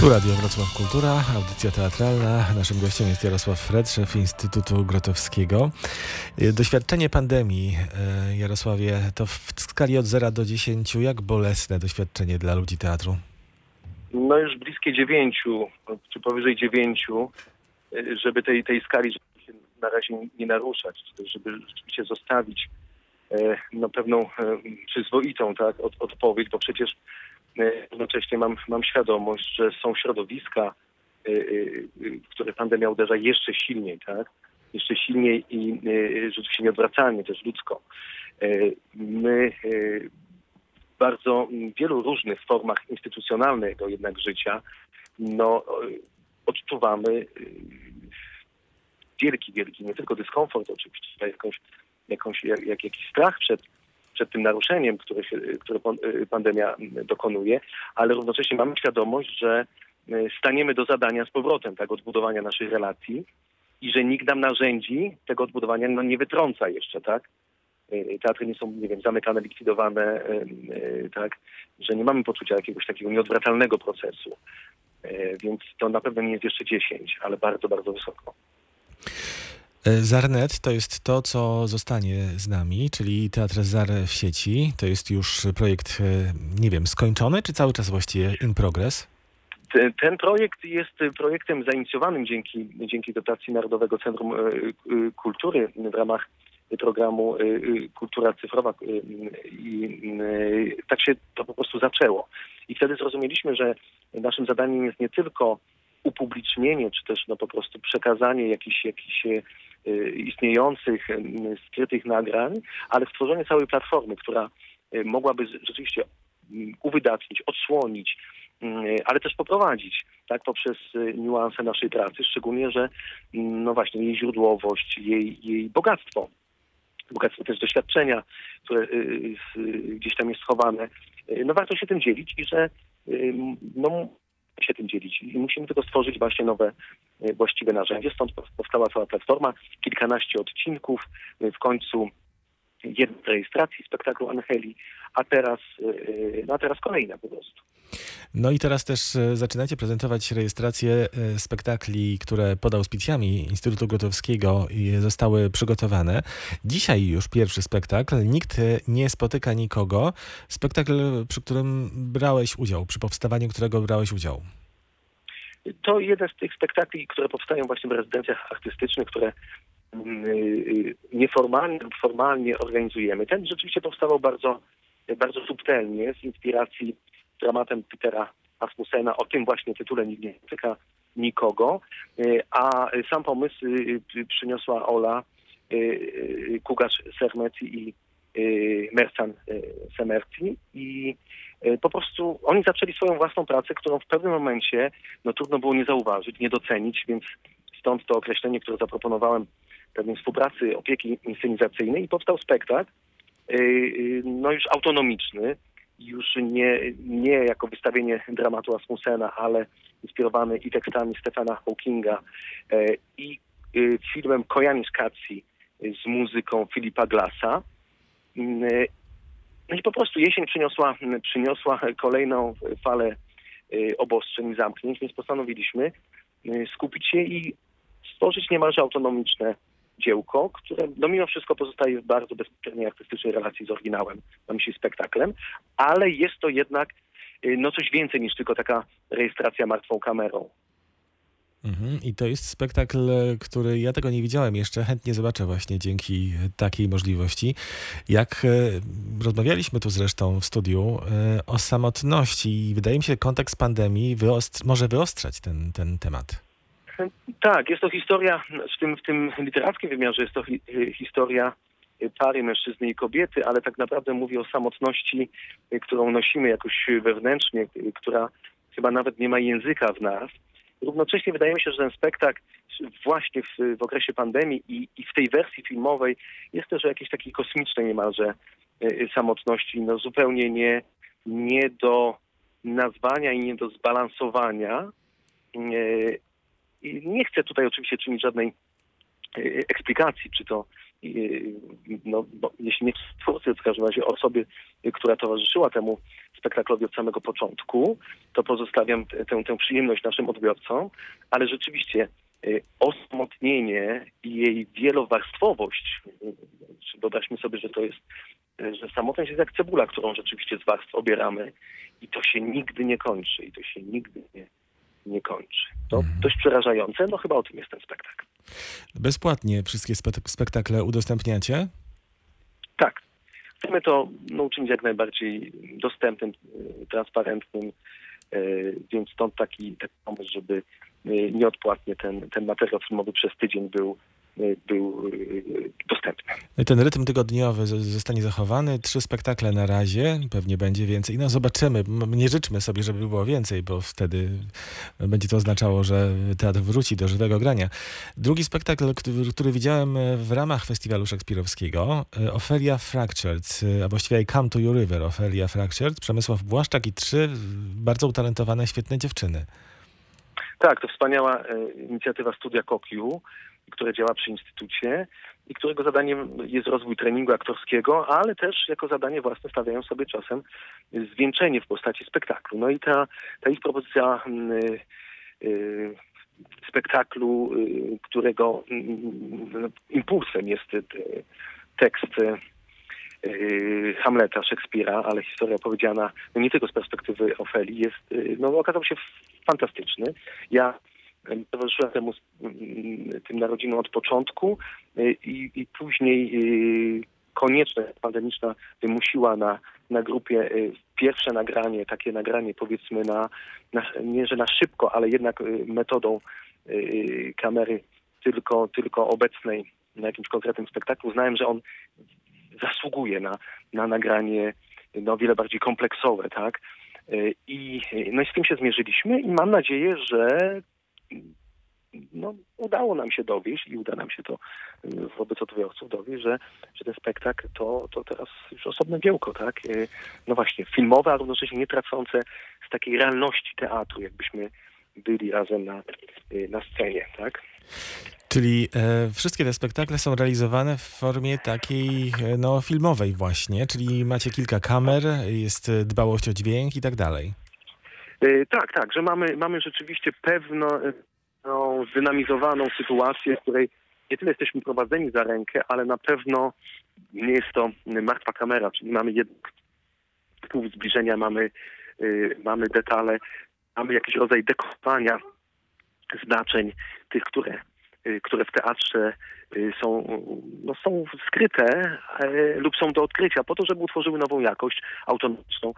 Tu Radio Wrocław Kultura, audycja teatralna. Naszym gościem jest Jarosław Fred, szef Instytutu Grotowskiego. Doświadczenie pandemii, e, Jarosławie, to w skali od 0 do 10, jak bolesne doświadczenie dla ludzi teatru? No już bliskie dziewięciu, czy powyżej dziewięciu, e, żeby tej, tej skali na razie nie naruszać, żeby rzeczywiście zostawić e, no, pewną przyzwoitą tak, od, odpowiedź, bo przecież Jednocześnie mam, mam świadomość, że są środowiska, y, y, w które pandemia uderza jeszcze silniej, tak? Jeszcze silniej i rzeczywiście nieodwracalnie też ludzko. My w bardzo wielu różnych formach instytucjonalnego jednak życia no, odczuwamy wielki, wielki, nie tylko dyskomfort oczywiście, ale jakąś, jakąś, jak, jakiś strach przed przed tym naruszeniem, które, się, które y, pandemia dokonuje, ale równocześnie mamy świadomość, że y, staniemy do zadania z powrotem tak, odbudowania naszych relacji i że nikt nam narzędzi tego odbudowania no, nie wytrąca jeszcze, tak? Y, teatry nie są, nie wiem, zamykane, likwidowane, tak, że nie mamy poczucia jakiegoś takiego nieodwracalnego procesu. Więc to na pewno nie jest jeszcze 10, ale bardzo, bardzo wysoko. E, Zarnet to jest to, co zostanie z nami, czyli Teatr Zar w sieci. To jest już projekt, e, nie wiem, skończony, czy cały czas właściwie in progress? Ten projekt jest projektem zainicjowanym dzięki, dzięki dotacji Narodowego Centrum e, Kultury w ramach programu Kultura Cyfrowa i tak się to po prostu zaczęło. I wtedy zrozumieliśmy, że naszym zadaniem jest nie tylko upublicznienie, czy też no po prostu przekazanie jakichś, jakichś istniejących y, skrytych nagrań, ale stworzenie całej platformy, która y, mogłaby rzeczywiście mm, uwydatnić, odsłonić, ale też poprowadzić tak poprzez niuanse naszej pracy, szczególnie, że mm, no właśnie jej źródłowość, jej, jej bogactwo, bogactwo też doświadczenia, które gdzieś tam jest schowane, no warto się tym dzielić i że no, się tym dzielić. I musimy tylko stworzyć właśnie nowe, e, właściwe narzędzie. Stąd powstała cała platforma, kilkanaście odcinków, e, w końcu jedna rejestracji spektaklu Angeli, a teraz, e, no a teraz kolejna po prostu. No i teraz też zaczynacie prezentować rejestrację spektakli, które pod auspicjami Instytutu Gotowskiego zostały przygotowane. Dzisiaj już pierwszy spektakl. Nikt nie spotyka nikogo. Spektakl, przy którym brałeś udział, przy powstawaniu którego brałeś udział. To jeden z tych spektakli, które powstają właśnie w rezydencjach artystycznych, które mm, y, nieformalnie lub formalnie organizujemy. Ten rzeczywiście powstawał bardzo, bardzo subtelnie z inspiracji dramatem Petera Asmusena. O tym właśnie tytule nikt nie tyka nikogo. Y, a sam pomysł y, przyniosła Ola Kugasz Sermeti i Mercan Semerti i po prostu oni zaczęli swoją własną pracę, którą w pewnym momencie no, trudno było nie zauważyć, nie docenić, więc stąd to określenie, które zaproponowałem pewnej współpracy, opieki inscenizacyjnej i powstał spektakl, no już autonomiczny, już nie, nie jako wystawienie dramatu Asmusena, ale inspirowany i tekstami Stefana Hawkinga i filmem Kojanis Kacji z muzyką Filipa Glassa. No i po prostu jesień przyniosła, przyniosła kolejną falę obostrzeń i zamknięć, więc postanowiliśmy skupić się i stworzyć niemalże autonomiczne dziełko, które no mimo wszystko pozostaje w bardzo bezpośredniej artystycznej relacji z oryginałem, na myśli spektaklem, ale jest to jednak y, no coś więcej niż tylko taka rejestracja martwą kamerą. Mhm. I to jest spektakl, który ja tego nie widziałem jeszcze, chętnie zobaczę właśnie dzięki takiej możliwości. Jak e, rozmawialiśmy tu zresztą w studiu e, o samotności i wydaje mi się, kontekst pandemii wyostr może wyostrzać ten, ten temat. Tak, jest to historia, w tym, w tym literackim wymiarze jest to hi historia pary mężczyzny i kobiety, ale tak naprawdę mówi o samotności, którą nosimy jakoś wewnętrznie, która chyba nawet nie ma języka w nas Równocześnie wydaje mi się, że ten spektakl właśnie w, w okresie pandemii i, i, w tej wersji filmowej jest też o jakiejś takiej kosmicznej niemalże y, samotności, no zupełnie nie, nie do nazwania i nie do zbalansowania. I nie chcę tutaj oczywiście czynić żadnej y, eksplikacji, czy to no, bo jeśli nie twórcy, w każdym razie osoby, która towarzyszyła temu spektaklowi od samego początku, to pozostawiam tę, tę przyjemność naszym odbiorcom, ale rzeczywiście osamotnienie i jej wielowarstwowość, wyobraźmy sobie, że to jest, że samotność jest jak cebula, którą rzeczywiście z warstw obieramy i to się nigdy nie kończy i to się nigdy nie, nie kończy. To Mhm. dość przerażające, no chyba o tym jest ten spektakl. Bezpłatnie wszystkie spe- spektakle udostępniacie? Tak. Chcemy to no, uczynić jak najbardziej dostępnym, y, transparentnym, y, więc stąd taki, taki pomysł, żeby y, nieodpłatnie ten, ten materiał filmowy przez tydzień był, był y, dostępny. Ten rytm tygodniowy zostanie zachowany. Trzy spektakle na razie, pewnie będzie więcej. No zobaczymy. Nie życzmy sobie, żeby było więcej, bo wtedy będzie to oznaczało, że teatr wróci do żywego grania. Drugi spektakl, który, widziałem e, w ramach festiwalu szekspirowskiego, e, Ofelia Fractured, e, a właściwie I Come to Your River, Ofelia Fractured, Przemysław Błaszczak i trzy bardzo utalentowane, świetne dziewczyny. Tak, to wspaniała inicjatywa Studia Kokiu, które działa przy Instytucie i którego zadaniem jest rozwój treningu aktorskiego, ale też jako zadanie własne stawiają sobie czasem zwieńczenie w postaci spektaklu. No i ta, ta ich propozycja mm, y, y, spektaklu, y, którego mm, impulsem jest tekst Hamleta Szekspira, ale historia opowiedziana no nie tylko z perspektywy Ofeli jest, no okazał się fantastyczny. Ja towarzyszyłem temu mm, tym narodzinom od początku y, i, i później y, konieczność pandemiczna wymusiła na, na grupie y, pierwsze nagranie, takie nagranie powiedzmy na, na nie że na szybko, ale jednak metodą kamery tylko, tylko obecnej na jakimś konkretnym spektaklu. Znałem, że on zasługuje na, na nagranie no, wiele bardziej kompleksowe, tak? I, no i z tym się zmierzyliśmy i mam nadzieję, że no, udało nam się dowieść i uda nam się to y, wobec odbiorców dowieść, że, że ten spektakl to, to teraz już osobne dziełko, tak? Y, No właśnie, filmowe, a równocześnie nie tracące z takiej realności teatru, jakbyśmy byli razem na, y, na scenie, tak? Czyli e, wszystkie te spektakle są realizowane w formie takiej e, no, filmowej właśnie, czyli macie kilka kamer, jest dbałość o dźwięk i tak dalej. Y, Tak, tak, że mamy, mamy rzeczywiście pewną no, zdynamizowaną sytuację, w której nie tyle jesteśmy prowadzeni za rękę, ale na pewno nie jest to martwa kamera, czyli mamy jednak punkt zbliżenia, mamy, y, mamy detale, mamy jakiś rodzaj dekodowania znaczeń tych, które, które w teatrze są, no, są skryte e, lub są do odkrycia po to, żeby utworzyły nową jakość autonomiczną.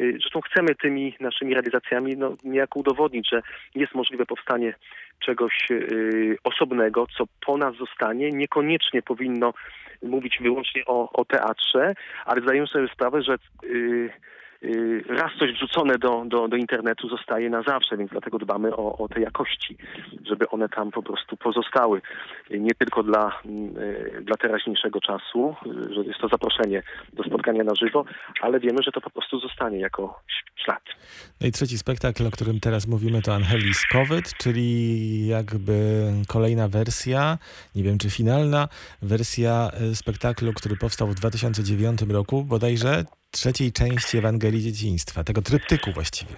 Y, Zresztą chcemy tymi naszymi realizacjami no, niejako udowodnić, że jest możliwe powstanie czegoś y, osobnego, co po nas zostanie. Niekoniecznie powinno mówić wyłącznie o, o teatrze, ale zdajemy sobie sprawę, że y, y, raz coś wrzucone do, do, do internetu zostaje na zawsze, więc dlatego dbamy o, o te jakości, żeby one tam po prostu pozostały. Y, Nie tylko dla, y, dla teraźniejszego czasu, y, że jest to zaproszenie do spotkania na żywo, ale wiemy, że to po prostu zostanie jako ślad. No i trzeci spektakl, o którym teraz mówimy, to Angelis Covid, czyli jakby kolejna wersja, nie wiem czy finalna, wersja spektaklu, który powstał w 2009 roku, bodajże trzeciej części Ewangelii Dzieciństwa, tego tryptyku właściwie.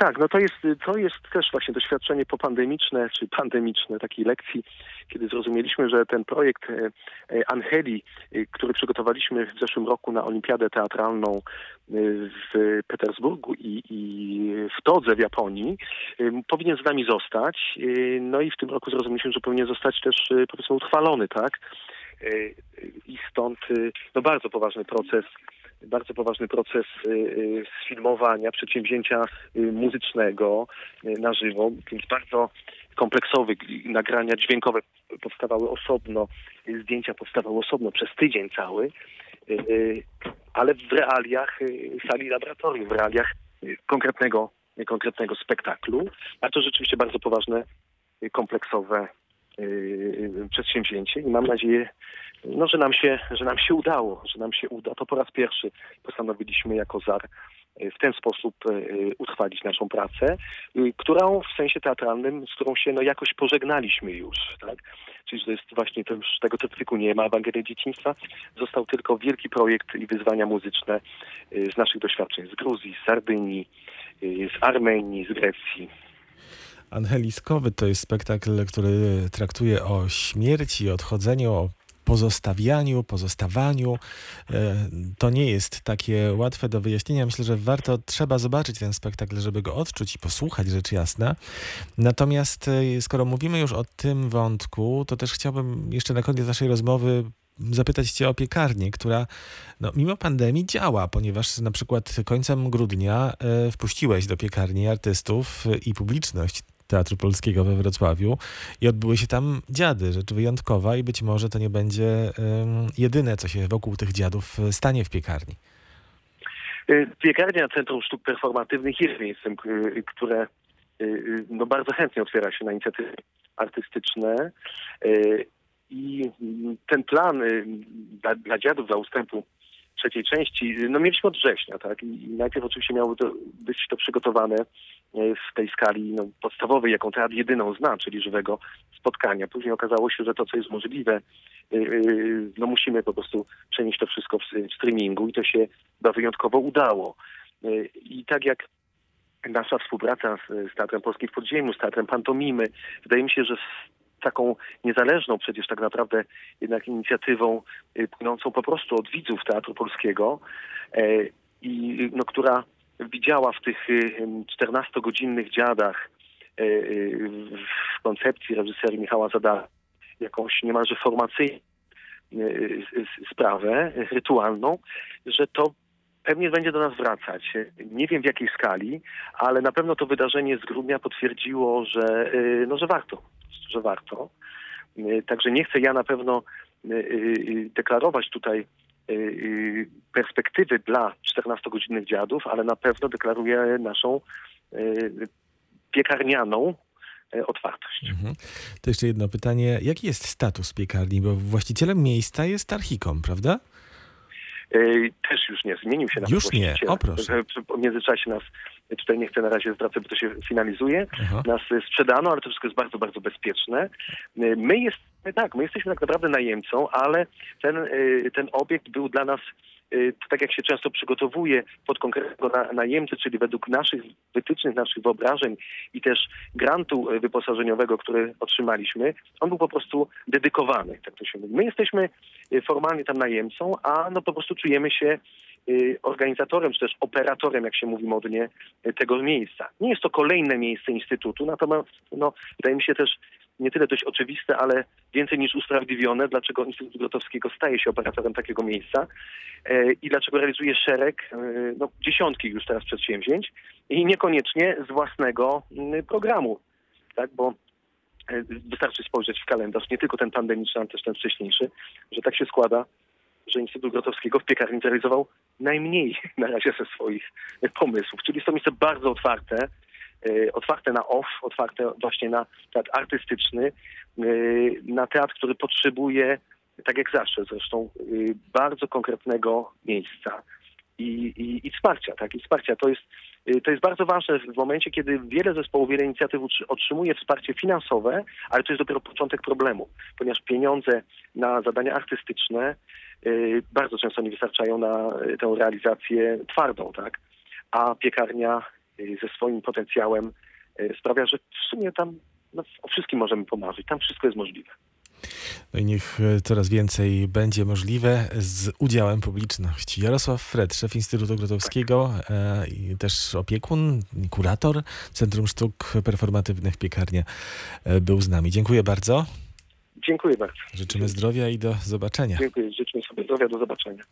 Tak, no to jest, to jest też właśnie doświadczenie popandemiczne, czy pandemiczne takiej lekcji, kiedy zrozumieliśmy, że ten projekt e, e, Angeli, e, który przygotowaliśmy w zeszłym roku na Olimpiadę Teatralną w Petersburgu i, i w Todze w Japonii, powinien z nami zostać. No i w tym roku zrozumieliśmy, że powinien zostać też powiedzmy utrwalony, tak? I stąd no bardzo poważny proces bardzo poważny proces y, y, sfilmowania, przedsięwzięcia y, muzycznego y, na żywo, więc bardzo kompleksowy. Nagrania dźwiękowe powstawały osobno, y, zdjęcia powstawały osobno przez tydzień cały, y, y, ale w realiach y, sali laboratorium, w realiach y, konkretnego, y, konkretnego spektaklu, a to rzeczywiście bardzo poważne, y, kompleksowe y, przedsięwzięcie i mam nadzieję, no, że nam się, że nam się udało, że nam się uda. To po raz pierwszy postanowiliśmy jako ZAR w ten sposób utrwalić naszą pracę, którą w sensie teatralnym, z którą się no, jakoś pożegnaliśmy już, tak? Czyli to jest właśnie to już tego typu nie ma Ewangelii Dzieciństwa. Został tylko wielki projekt i wyzwania muzyczne z naszych doświadczeń z Gruzji, z Sardynii, z Armenii, z Grecji. Angeliskowy to jest spektakl, który traktuje o śmierci, odchodzeniu, o pozostawianiu, pozostawaniu. E, to nie jest takie łatwe do wyjaśnienia. Myślę, że warto, trzeba zobaczyć ten spektakl, żeby go odczuć i posłuchać, rzecz jasna. Natomiast e, skoro mówimy już o tym wątku, to też chciałbym jeszcze na koniec naszej rozmowy zapytać Cię o piekarnię, która no, mimo pandemii działa, ponieważ na przykład końcem grudnia e, wpuściłeś do piekarni artystów i publiczność Teatru Polskiego we Wrocławiu i odbyły się tam dziady, rzecz wyjątkowa i być może to nie będzie um, jedyne, co się wokół tych dziadów stanie w piekarni. Y, piekarnia Centrum Sztuk Performatywnych jest miejscem, y, które y, no, bardzo chętnie otwiera się na inicjatywy artystyczne i ten plan dla, dla dziadów, dla ustępu trzeciej części, no mieliśmy od września, tak? I najpierw oczywiście miało to być to przygotowane e, w tej skali no, podstawowej, jaką teatr jedyną zna, czyli żywego spotkania. Później okazało się, że to, co jest możliwe, e, e, no musimy po prostu przenieść to wszystko w streamingu i to się chyba wyjątkowo udało. I tak jak nasza współpraca z, z Teatrem Polskim w Podziemiu, z Teatrem Pantomimy, wydaje mi się, że taką niezależną przecież tak naprawdę jednak inicjatywą y, płynącą po prostu od widzów Teatru Polskiego e, i no, która widziała w tych 14-godzinnych y, dziadach e, y, w koncepcji reżyserii Michała Zada jakąś niemalże formacyjną sprawę rytualną, że to pewnie będzie do nas wracać. Nie wiem w jakiej skali, ale na pewno to wydarzenie z grudnia potwierdziło, że, no, że warto że warto. Y, także nie chcę ja na pewno y, y, deklarować tutaj perspektywy dla 14-godzinnych dziadów, ale na pewno deklaruję naszą piekarnianą otwartość. Mhm. To jeszcze jedno pytanie. Jaki jest status piekarni? Bo właścicielem miejsca jest Archikom, prawda? Też już nie, zmienił się na Już nie, o proszę. W międzyczasie nas Tutaj nie chcę na razie zwracać, bo to się finalizuje. Aha. Nas sprzedano, ale to wszystko jest bardzo, bardzo bezpieczne. My jesteśmy, tak, my jesteśmy tak naprawdę najemcą, ale ten, y, ten obiekt był dla nas y, tak jak się często przygotowuje pod konkretnego najemcę, czyli według naszych wytycznych, naszych wyobrażeń i też grantu y, wyposażeniowego, który otrzymaliśmy, on był po prostu dedykowany. Tak to się mówi. My jesteśmy formalnie tam najemcą, a no po prostu czujemy się Y, organizatorem, czy też operatorem, jak się mówi modnie, y, tego miejsca. Nie jest to kolejne miejsce Instytutu, natomiast no, wydaje mi się też nie tyle dość oczywiste, ale więcej niż usprawiedliwione, dlaczego Instytut Grotowskiego staje się operatorem takiego miejsca y, i dlaczego realizuje szereg, no, dziesiątki już teraz przedsięwzięć i niekoniecznie z własnego programu, tak, bo wystarczy spojrzeć w kalendarz, nie tylko ten pandemiczny, ale też ten wcześniejszy, że tak się składa, że Instytut Grotowskiego w piekarni zrealizował najmniej na razie ze swoich pomysłów. Czyli to miejsce bardzo otwarte, e, otwarte na off, otwarte właśnie na teatr artystyczny, e, na teatr, który potrzebuje, tak jak zawsze zresztą, e, bardzo konkretnego miejsca i, i, i wsparcia. Tak? I wsparcia to jest, to jest bardzo ważne w momencie, kiedy wiele zespołów, wiele inicjatyw otrzymuje wsparcie finansowe, ale to jest dopiero początek problemu, ponieważ pieniądze na zadania artystyczne Y, bardzo często nie wystarczają na y, tę realizację twardą, tak? A piekarnia y, ze swoim potencjałem sprawia, że w sumie tam no, o wszystkim możemy pomarzyć. Tam wszystko jest możliwe. No i niech coraz więcej będzie możliwe z udziałem publiczności. Jarosław Fred, szef Instytutu Grotowskiego e, i też opiekun, kurator Centrum Sztuk Performatywnych Piekarnia e, był z nami. Dziękuję bardzo. Dziękuję bardzo. Życzymy zdrowia i do zobaczenia. Dziękuję, życzymy sobie zdrowia, do zobaczenia.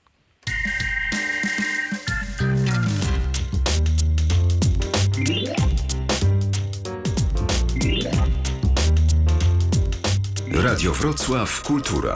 Radio Wrocław Kultura.